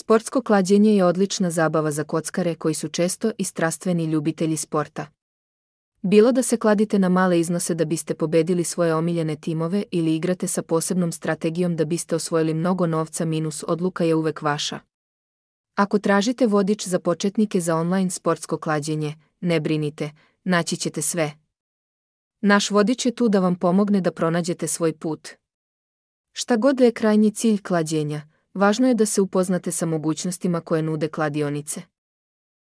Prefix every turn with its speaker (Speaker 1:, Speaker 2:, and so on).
Speaker 1: Sportsko klađenje je odlična zabava za kockare koji su često i strastveni ljubitelji sporta. Bilo da se kladite na male iznose da biste pobedili svoje omiljene timove ili igrate sa posebnom strategijom da biste osvojili mnogo novca minus odluka je uvek vaša. Ako tražite vodič za početnike za online sportsko klađenje, ne brinite, naći ćete sve. Naš vodič je tu da vam pomogne da pronađete svoj put. Šta god da je krajnji cilj klađenja – Važno je da se upoznate sa mogućnostima koje nude kladionice.